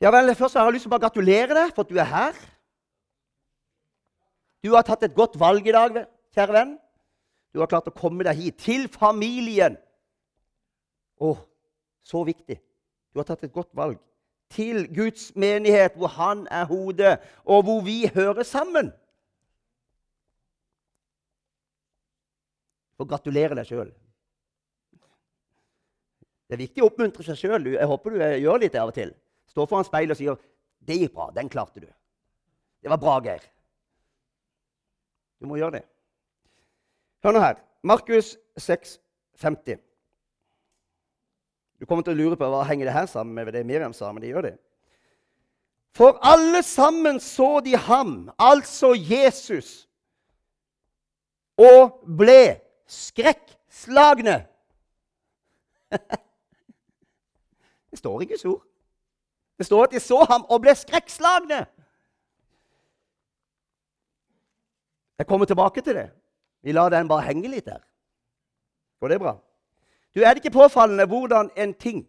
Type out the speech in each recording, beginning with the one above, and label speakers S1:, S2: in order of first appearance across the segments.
S1: Ja vel, Først har jeg lyst til å bare gratulere deg for at du er her. Du har tatt et godt valg i dag, kjære venn. Du har klart å komme deg hit, til familien. Å, så viktig. Du har tatt et godt valg. Til Guds menighet, hvor Han er hodet, og hvor vi hører sammen. Og gratulere deg sjøl. Det er viktig å oppmuntre seg sjøl. Jeg håper du eh, gjør litt av og til. Stå foran speilet og sier 'Det gikk bra. Den klarte du.' 'Det var bra, Geir.' Du må gjøre det. Hør nå her. Markus 6, 50. Du kommer til å lure på hva henger det her sammen med det Miriam sa, men det gjør det. For alle sammen så de ham, altså Jesus, og ble skrekkslagne. Det står i så. Det står at de så ham og ble skrekkslagne. Jeg kommer tilbake til det. Vi lar den bare henge litt der. Går det bra? Du, Er det ikke påfallende hvordan en ting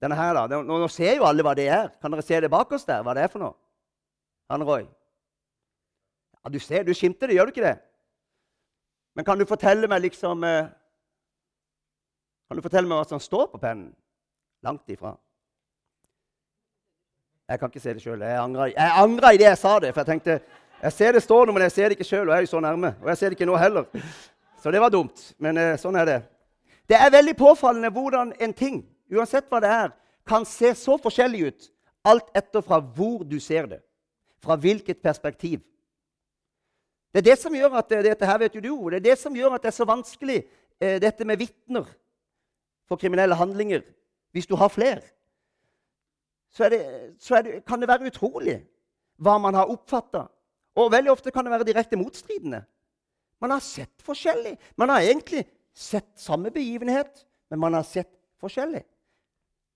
S1: Denne her, da. Nå, nå ser jo alle hva det er. Kan dere se det bak oss der? Hva det er for noe? Han Roy? Ja, Du ser, du skimter det, gjør du ikke det? Men kan du fortelle meg liksom eh, Kan du fortelle meg hva som står på pennen? Langt ifra. Jeg kan ikke se det sjøl. Jeg angra i det jeg sa det. For jeg tenkte jeg ser det står noe, men jeg ser det ikke sjøl. Og jeg er jo så nærme. Og jeg ser det ikke nå heller. Så det var dumt. Men eh, sånn er det. Det er veldig påfallende hvordan en ting, uansett hva det er, kan se så forskjellig ut alt etter fra hvor du ser det. Fra hvilket perspektiv. Det er det som gjør at dette her vet jo du, det er det som gjør at det er så vanskelig, eh, dette med vitner for kriminelle handlinger. Hvis du har flere, så, det, så det, kan det være utrolig hva man har oppfatta. Og veldig ofte kan det være direkte motstridende. Man har sett forskjellig. Man har egentlig sett samme begivenhet, men man har sett forskjellig.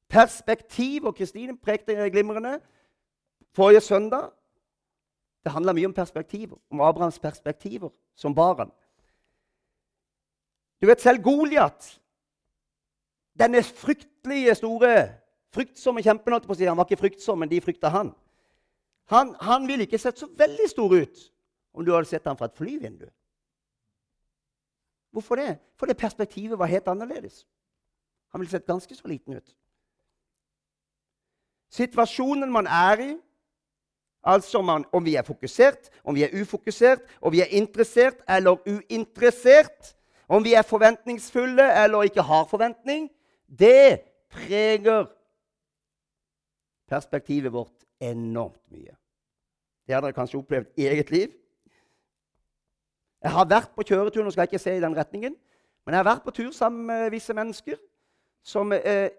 S1: Perspektiv, og Kristine prekte glimrende forrige søndag. Det handler mye om perspektiver, om Abrahams perspektiver som barn. Du vet selv Goliat, denne fryktelige store, fryktsomme kjempen holdt på å si. Han var ikke fryktsom, men de frykta han. Han, han ville ikke sett så veldig stor ut om du hadde sett ham fra et flyvindu. Hvorfor det? Fordi perspektivet var helt annerledes. Han ville sett ganske så liten ut. Situasjonen man er i, altså man, om vi er fokusert, om vi er ufokusert, om vi er interessert eller uinteressert, om vi er forventningsfulle eller ikke har forventning, det preger perspektivet vårt enormt mye. Det har dere kanskje opplevd i eget liv. Jeg har vært på kjøretur, nå skal jeg ikke se i den retningen, men jeg har vært på tur sammen med visse mennesker som eh,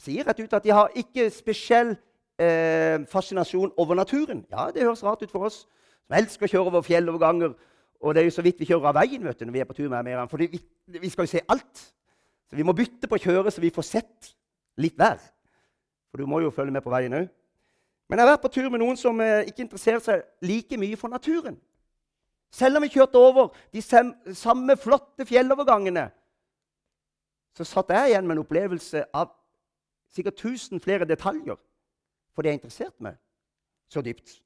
S1: sier rett ut at de har ikke spesiell eh, fascinasjon over naturen. Ja, det høres rart ut for oss som elsker å kjøre over fjelloverganger. Og det er jo så vidt vi kjører av veien vet du, når vi er på tur med mer. For vi, vi, skal jo se alt. Så vi må bytte på å kjøre så vi får sett litt hver. For du må jo følge med på veien òg. Men jeg har vært på tur med noen som eh, ikke interesserer seg like mye for naturen. Selv om vi kjørte over de samme flotte fjellovergangene, så satt jeg igjen med en opplevelse av sikkert 1000 flere detaljer. For det er interessert meg så dypt.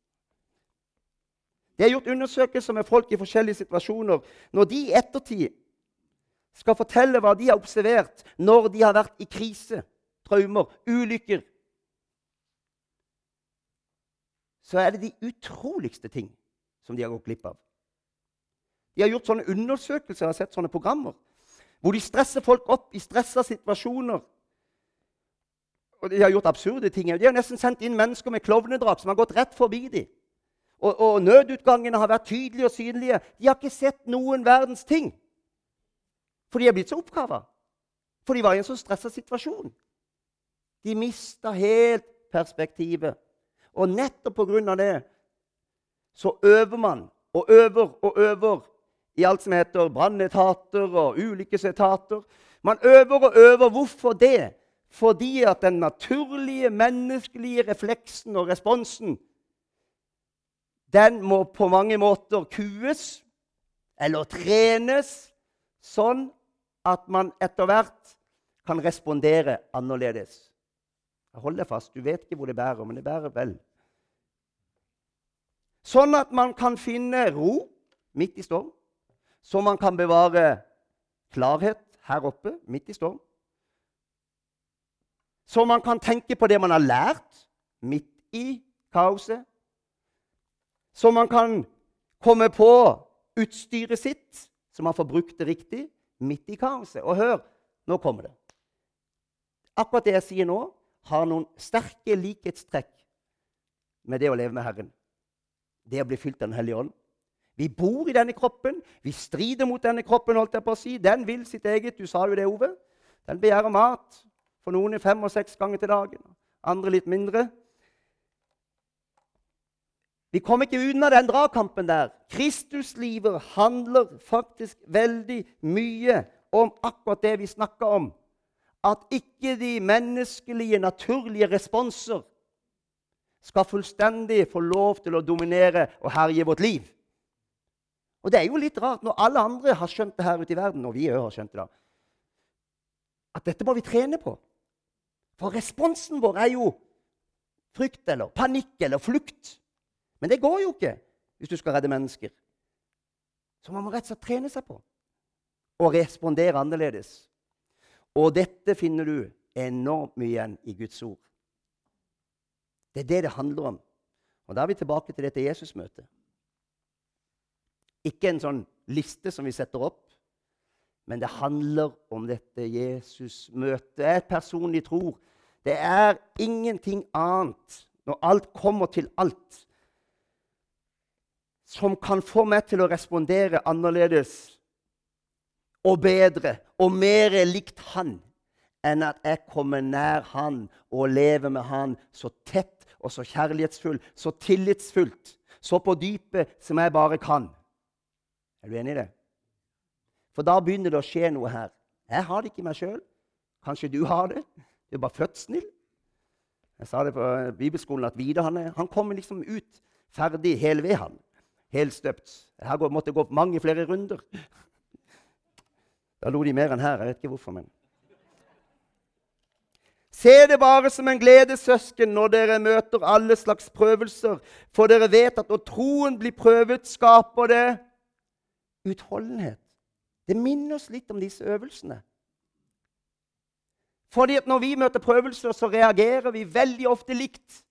S1: Det er gjort undersøkelser med folk i forskjellige situasjoner. Når de i ettertid skal fortelle hva de har observert når de har vært i krise, traumer, ulykker, så er det de utroligste ting som de har gått glipp av. De har gjort sånne undersøkelser og sett sånne programmer hvor de stresser folk opp i stressa situasjoner. Og De har gjort absurde ting. De har nesten sendt inn mennesker med klovnedrap som har gått rett forbi dem. Og, og nødutgangene har vært tydelige og synlige. De har ikke sett noen verdens ting. For de er blitt så oppkava. For de var i en så stressa situasjon. De mista helt perspektivet. Og nettopp pga. det så øver man og øver og øver i alt som heter brannetater og ulykkesetater. Man øver og øver. Hvorfor det? Fordi at den naturlige, menneskelige refleksen og responsen den må på mange måter kues eller trenes sånn at man etter hvert kan respondere annerledes Hold deg fast. Du vet ikke hvor det bærer, men det bærer vel. Sånn at man kan finne ro midt i storm. Så man kan bevare klarhet her oppe midt i storm. Så man kan tenke på det man har lært midt i kaoset. Så man kan komme på utstyret sitt, så man får brukt det riktig midt i kaoset. Og hør, nå kommer det. Akkurat det jeg sier nå, har noen sterke likhetstrekk med det å leve med Herren. Det å bli fylt av Den hellige ånd. Vi bor i denne kroppen. Vi strider mot denne kroppen. holdt jeg på å si. Den vil sitt eget. Du sa jo det, Ove. Den begjærer mat. For noen fem og seks ganger til dagen. Andre litt mindre. Vi kommer ikke unna den dragkampen der. Kristuslivet handler faktisk veldig mye om akkurat det vi snakker om. At ikke de menneskelige, naturlige responser skal fullstendig få lov til å dominere og herje vårt liv. Og det er jo litt rart når alle andre har skjønt det her ute i verden, og vi òg har skjønt det, da, at dette må vi trene på. For responsen vår er jo frykt eller panikk eller flukt. Men det går jo ikke hvis du skal redde mennesker. Så man må rett og slett trene seg på å respondere annerledes. Og dette finner du enormt mye igjen i Guds ord. Det er det det handler om. Og Da er vi tilbake til dette Jesusmøtet. Ikke en sånn liste som vi setter opp, men det handler om dette Jesusmøtet. Er personlig tro. Det er ingenting annet, når alt kommer til alt, som kan få meg til å respondere annerledes og bedre og mer likt han enn at jeg kommer nær han og lever med han så tett og så kjærlighetsfull, så tillitsfullt, så på dypet som jeg bare kan. Er du enig i det? For da begynner det å skje noe her. Jeg har det ikke i meg sjøl. Kanskje du har det. Du er bare født snill. Jeg sa det på bibelskolen at Vidar han, han kommer liksom ut ferdig hele ved, han. Helstøpt. Her måtte gå mange flere runder. Da lo de mer enn her. Jeg vet ikke hvorfor, men Se det bare som en glede, søsken, når dere møter alle slags prøvelser, for dere vet at når troen blir prøvet, skaper det utholdenhet. Det minner oss litt om disse øvelsene. Fordi at Når vi møter prøvelser, så reagerer vi veldig ofte likt.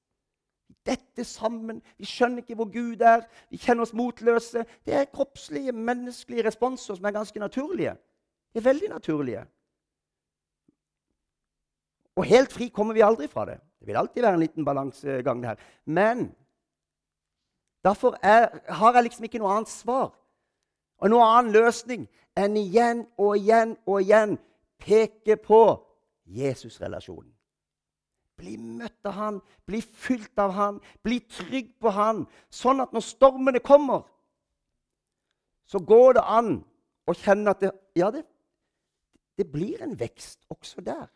S1: Dette sammen. Vi skjønner ikke hvor Gud er. Vi kjenner oss motløse. Det er kroppslige, menneskelige responser som er ganske naturlige. Det er veldig naturlige. Og helt fri kommer vi aldri fra det. Det vil alltid være en liten balansegang. her. Men derfor er, har jeg liksom ikke noe annet svar og noen annen løsning enn igjen og igjen og igjen peke på Jesus-relasjonen. Bli møtt av han, bli fylt av han, bli trygg på han, sånn at når stormene kommer, så går det an å kjenne at det, ja, det, det blir en vekst også der.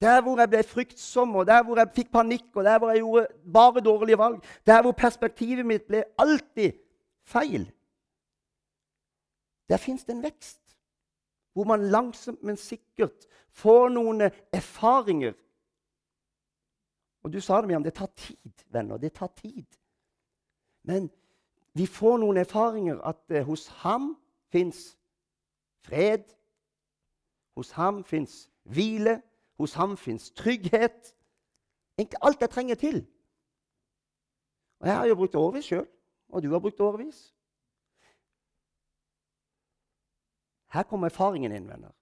S1: Der hvor jeg ble fryktsom, og der hvor jeg fikk panikk, og der hvor jeg gjorde bare dårlige valg, der hvor perspektivet mitt ble alltid feil, der fins det en vekst. Hvor man langsomt, men sikkert får noen erfaringer. Og du sa det, Miriam, det tar tid, venner. Det tar tid. Men vi får noen erfaringer at eh, hos ham fins fred. Hos ham fins hvile. Hos ham fins trygghet. Egentlig alt jeg trenger til. Og Jeg har jo brukt årevis sjøl, og du har brukt årevis. Her kommer erfaringen inn, venner.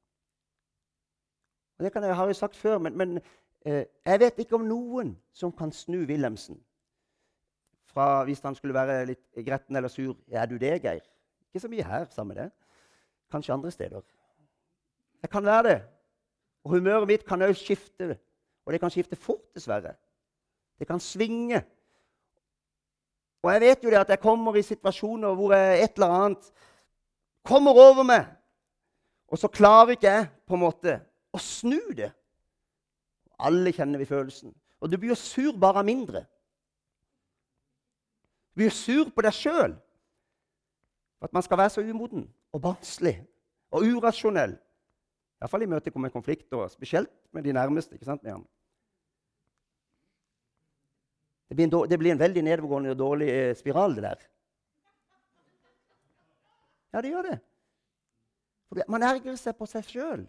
S1: Og Det kan jeg, har jeg sagt før, men, men eh, jeg vet ikke om noen som kan snu Wilhelmsen fra hvis han skulle være litt gretten eller sur. Er du det, Geir? Ikke så mye her, sammen med det. Kanskje andre steder. Jeg kan være det. Og humøret mitt kan òg skifte. Og det kan skifte fort, dessverre. Det kan svinge. Og jeg vet jo det at jeg kommer i situasjoner hvor et eller annet kommer over meg. Og så klarer ikke jeg på en måte å snu det. Alle kjenner vi følelsen. Og du blir jo sur bare av mindre. Du blir sur på deg sjøl at man skal være så umoden og barnslig og urasjonell. Iallfall i møte med konflikter, spesielt med de nærmeste. ikke sant, med ham. Det blir, en, det blir en veldig nedovergående og dårlig eh, spiral, det der. Ja, det gjør det. For man ergrer seg på seg sjøl.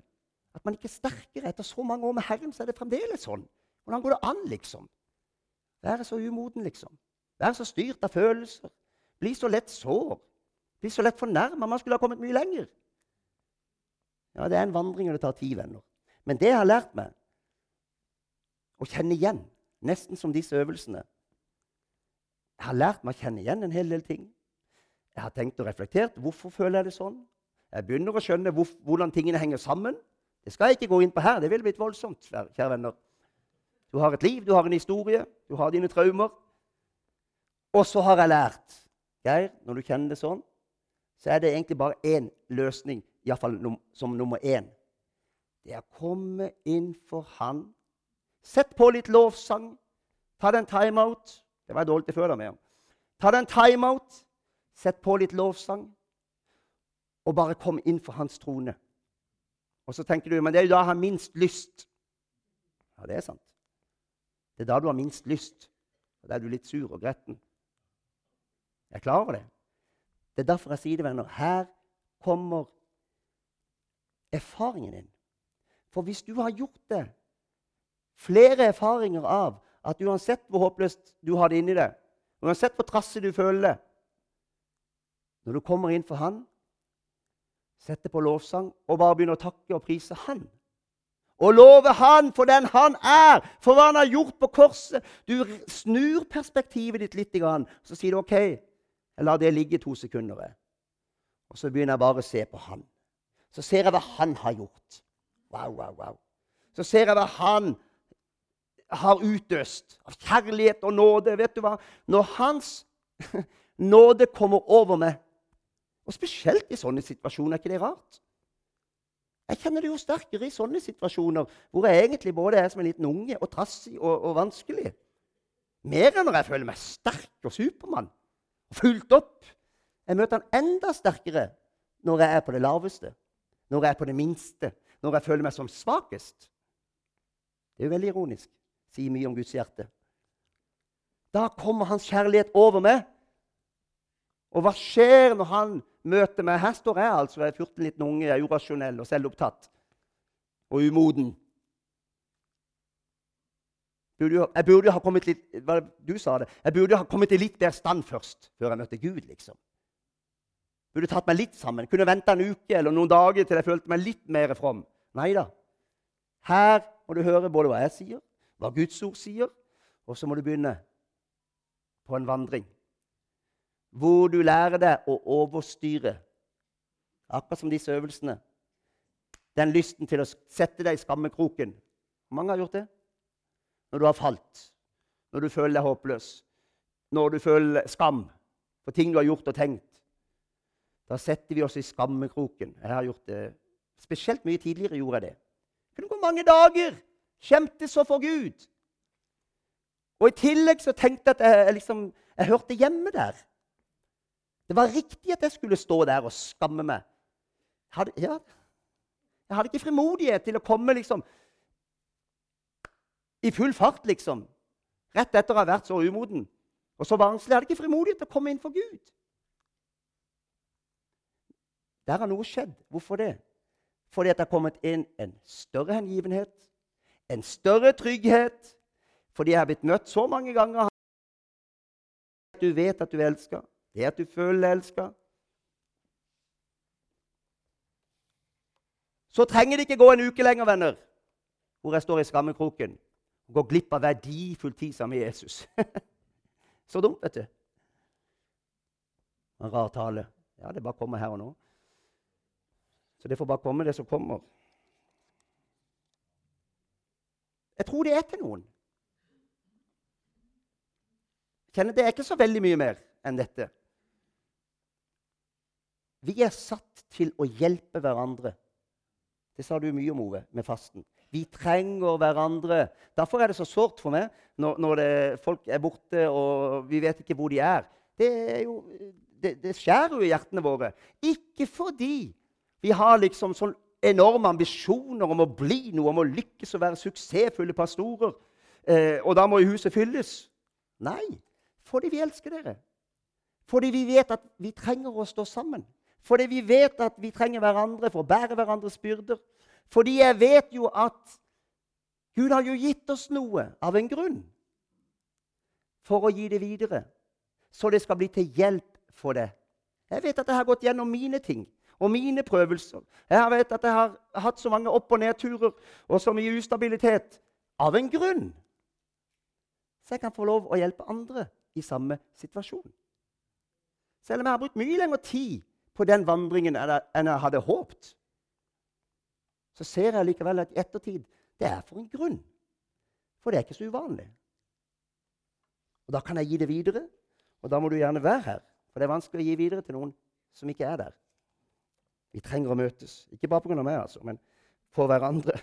S1: At man ikke er sterkere. Etter så mange år med Herren så er det fremdeles sånn. Hvordan går det an, liksom? Være så umoden, liksom. Være så styrt av følelser. Bli så lett sår. Bli så lett fornærma. Man skulle ha kommet mye lenger. Ja, det er en vandring, og det tar tid, venner. Men det jeg har lært meg å kjenne igjen, nesten som disse øvelsene Jeg har lært meg å kjenne igjen en hel del ting. Jeg har tenkt og reflektert. Hvorfor føler jeg det sånn? Jeg begynner å skjønne hvor, hvordan tingene henger sammen. Det skal jeg ikke gå inn på her. Det ville blitt voldsomt. kjære venner. Du har et liv, du har en historie, du har dine traumer. Og så har jeg lært Geir, når du kjenner det sånn, så er det egentlig bare én løsning, iallfall num som nummer én. Det er å komme inn for Han. Sett på litt lovsang. Ta deg en timeout. Det var jeg dårlig til før. da med. Ta deg en timeout. Sett på litt lovsang. Og bare kom inn for Hans trone. Og så tenker du men det er jo da jeg har minst lyst. Ja, det er sant. Det er da du har minst lyst. Og da er du litt sur og gretten. Jeg er klar over det. Det er derfor jeg sier det, venner. Her kommer erfaringen din. For hvis du har gjort det, flere erfaringer av at uansett hvor håpløst du har det inni deg, uansett hvor trassig du føler det Når du kommer inn for Han, setter på lovsang og bare begynne å takke og prise Han og love Han for den Han er, for hva Han har gjort på korset. Du snur perspektivet ditt litt, så sier du OK, jeg lar det ligge to sekunder. Og så begynner jeg bare å se på Han. Så ser jeg hva Han har gjort. Wow, wow, wow. Så ser jeg hva Han har utøst av kjærlighet og nåde. Vet du hva? Når Hans nåde kommer over meg, og spesielt i sånne situasjoner, er ikke det rart? Jeg kjenner det jo sterkere i sånne situasjoner hvor jeg egentlig både er som en liten unge og trassig og, og vanskelig. Mer enn når jeg føler meg sterk og Supermann og fulgt opp. Jeg møter han enda sterkere når jeg er på det laveste, når jeg er på det minste, når jeg føler meg som svakest. Det er jo veldig ironisk. Sier mye om Guds hjerte. Da kommer hans kjærlighet over meg. Og hva skjer når han møter meg? Her står jeg altså, jeg er 14 liten unge, jeg er urasjonell og selvopptatt og umoden. Jeg burde jo ha kommet litt du sa det, jeg burde ha kommet i litt bedre stand først, før jeg møtte Gud. liksom. Burde tatt meg litt sammen. Kunne venta en uke eller noen dager til jeg følte meg litt mer from. Nei da. Her må du høre både hva jeg sier, hva Guds ord sier, og så må du begynne på en vandring hvor du lærer deg å overstyre. Akkurat som disse øvelsene. Den lysten til å sette deg i skammekroken. Hvor mange har gjort det? Når du har falt, når du føler deg håpløs, når du føler skam for ting du har gjort og tenkt. Da setter vi oss i skammekroken. Jeg har gjort det Spesielt mye tidligere gjorde jeg det. Det kunne gå mange dager. Skjemtes så for Gud. Og i tillegg så tenkte jeg at jeg, liksom, jeg hørte hjemme der. Det var riktig at jeg skulle stå der og skamme meg. Jeg hadde, ja, jeg hadde ikke frimodighet til å komme liksom i full fart, liksom. Rett etter å ha vært så umoden og så vanskelig. Jeg hadde ikke frimodighet til å komme inn for Gud. Der har noe skjedd. Hvorfor det? Fordi at det har kommet inn en større hengivenhet, en større trygghet, fordi jeg har blitt møtt så mange ganger. Du vet at du er elska. Det at du føler deg elska. Så trenger det ikke gå en uke lenger, venner, hvor jeg står i skammekroken og går glipp av verdifull tid sammen med Jesus. Så dumt, vet du. En rar tale. Ja, det bare kommer her og nå. Så det får bare komme, det som kommer. Jeg tror det er til noen. Jeg kjenner Det er ikke så veldig mye mer enn dette. Vi er satt til å hjelpe hverandre. Det sa du mye om, Ove, med fasten. Vi trenger hverandre. Derfor er det så sårt for meg når, når det, folk er borte og vi vet ikke hvor de er. Det, er jo, det, det skjærer jo i hjertene våre. Ikke fordi vi har liksom sånn enorme ambisjoner om å bli noe, om å lykkes og være suksessfulle pastorer. Eh, og da må jo huset fylles. Nei, fordi vi elsker dere. Fordi vi vet at vi trenger å stå sammen. Fordi vi vet at vi trenger hverandre for å bære hverandres byrder. Fordi jeg vet jo at Gud har jo gitt oss noe av en grunn for å gi det videre, så det skal bli til hjelp for det. Jeg vet at jeg har gått gjennom mine ting og mine prøvelser. Jeg vet at jeg har hatt så mange opp- og nedturer og så mye ustabilitet av en grunn. Så jeg kan få lov å hjelpe andre i samme situasjon. Selv om jeg har brukt mye lengre tid på den vandringen enn jeg hadde håpet, så ser jeg likevel at i ettertid det er for en grunn. For det er ikke så uvanlig. Og Da kan jeg gi det videre, og da må du gjerne være her. For det er vanskelig å gi videre til noen som ikke er der. Vi trenger å møtes. Ikke bare pga. meg, altså, men for hverandre.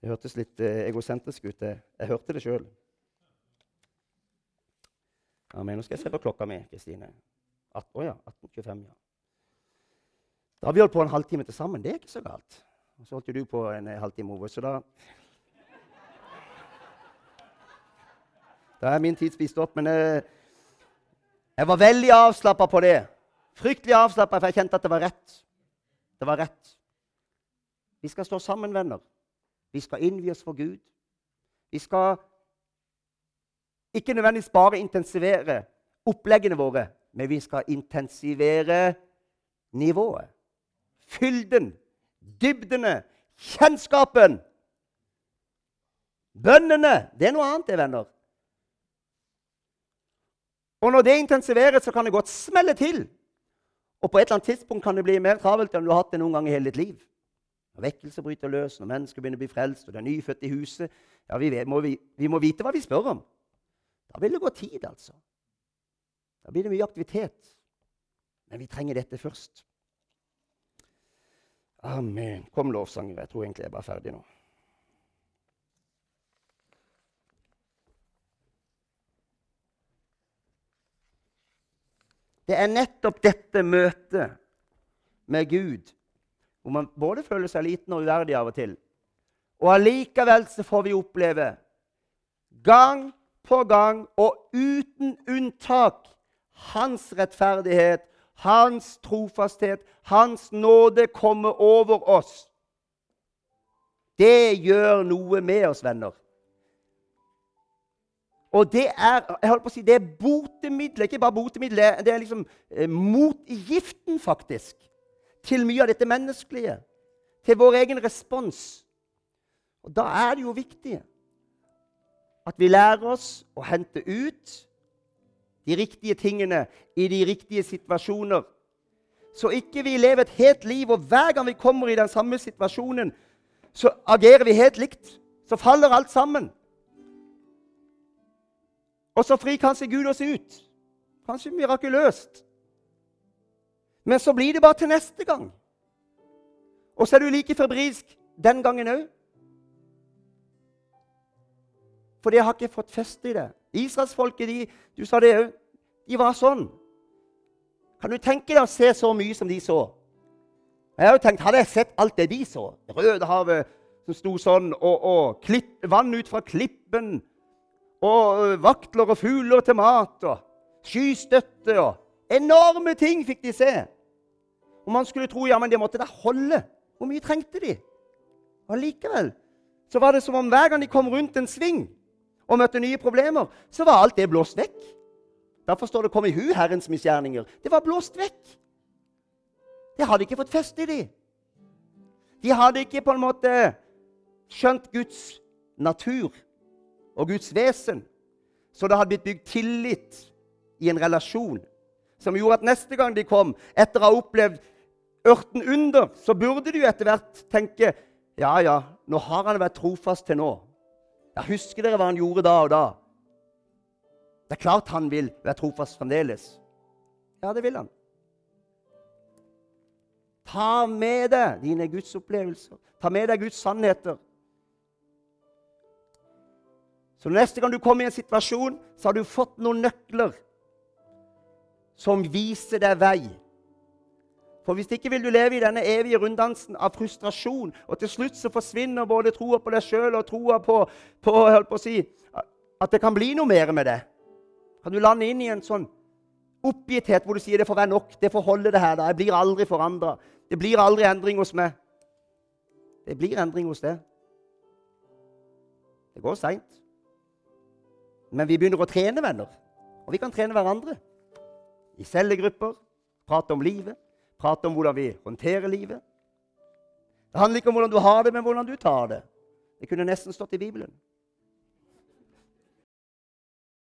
S1: Det hørtes litt eh, egosentrisk ut. Jeg, hørte det sjøl. Nå skal jeg se på klokka mi, Kristine. Å oh ja, 18.25. ja. Da har vi holdt på en halvtime til sammen. Det er ikke så galt. Og så holdt jo du på en halvtime over, så da Da er min tid spist opp. Men eh, jeg var veldig avslappa på det. Fryktelig avslappa, for jeg kjente at det var rett. Det var rett. Vi skal stå sammen, venner. Vi skal innvie oss for Gud. Vi skal ikke nødvendigvis bare intensivere oppleggene våre, men vi skal intensivere nivået. Fylden, dybdene, kjennskapen. Bønnene. Det er noe annet, det, venner. Og når det intensiveres, så kan det godt smelle til. Og på et eller annet tidspunkt kan det bli mer travelt enn du har hatt det noen gang i hele ditt liv. Når vekkelse bryter løs, når mennesker begynner å bli frelst, og det er nyfødt i huset ja, vi, må, vi, vi må vite hva vi spør om. Da vil det gå tid, altså. Da blir det mye aktivitet. Men vi trenger dette først. Amen. Kom, lovsanger. Jeg tror egentlig jeg er bare ferdig nå. Det er nettopp dette møtet med Gud hvor man både føler seg liten og uverdig av og til. Og allikevel så får vi oppleve gang på gang og uten unntak hans rettferdighet, hans trofasthet, hans nåde komme over oss. Det gjør noe med oss, venner. Og det er jeg holdt på å si, det er botemiddel, ikke bare botemiddel, det er liksom eh, motgiften, faktisk, til mye av dette menneskelige. Til vår egen respons. Og Da er det jo viktig at vi lærer oss å hente ut de riktige tingene i de riktige situasjoner. Så ikke vi lever et helt liv, og hver gang vi kommer i den samme situasjonen, så agerer vi helt likt. Så faller alt sammen. Og så frir kanskje Gud oss ut. Kanskje mirakuløst. Men så blir det bare til neste gang. Og så er du like febrilsk den gangen òg. For det har ikke fått feste i det. Israelsfolket, de, du sa det òg, de var sånn. Kan du tenke deg å se så mye som de så? Jeg har jo tenkt, Hadde jeg sett alt det de så, Rødehavet som sto sånn, og, og klipp, vann ut fra klippen og øh, vaktler og fugler til mat og skystøtte og Enorme ting fikk de se. Og man skulle tro ja, men det måtte da holde. Hvor mye trengte de? Og likevel så var det som om hver gang de kom rundt en sving og møtte nye problemer, så var alt det blåst vekk. Derfor står det 'Kom i hu, Herrens misgjerninger'. Det var blåst vekk. Det hadde ikke fått feste i de. De hadde ikke på en måte skjønt Guds natur og Guds vesen. Så det hadde blitt bygd tillit i en relasjon som gjorde at neste gang de kom, etter å ha opplevd ørten under, så burde de jo etter hvert tenke ja, ja, nå har han vært trofast til nå. Ja, Husker dere hva han gjorde da og da? Det er klart han vil være trofast fremdeles. Ja, det vil han. Ta med deg dine gudsopplevelser. Ta med deg Guds sannheter. Så neste gang du kommer i en situasjon, så har du fått noen nøkler som viser deg vei. For hvis ikke vil du leve i denne evige runddansen av frustrasjon, og til slutt så forsvinner både troa på deg sjøl og troa på, på, på si, at det kan bli noe mer med det. Kan du lande inn i en sånn oppgitthet hvor du sier det får være nok, det får holde det her, da. jeg blir aldri forandra. Det blir aldri endring hos meg. Det blir endring hos deg. Det går seint. Men vi begynner å trene venner, og vi kan trene hverandre. I cellegrupper, prate om livet, prate om hvordan vi håndterer livet. Det handler ikke om hvordan du har det, men hvordan du tar det. Det kunne nesten stått i Bibelen.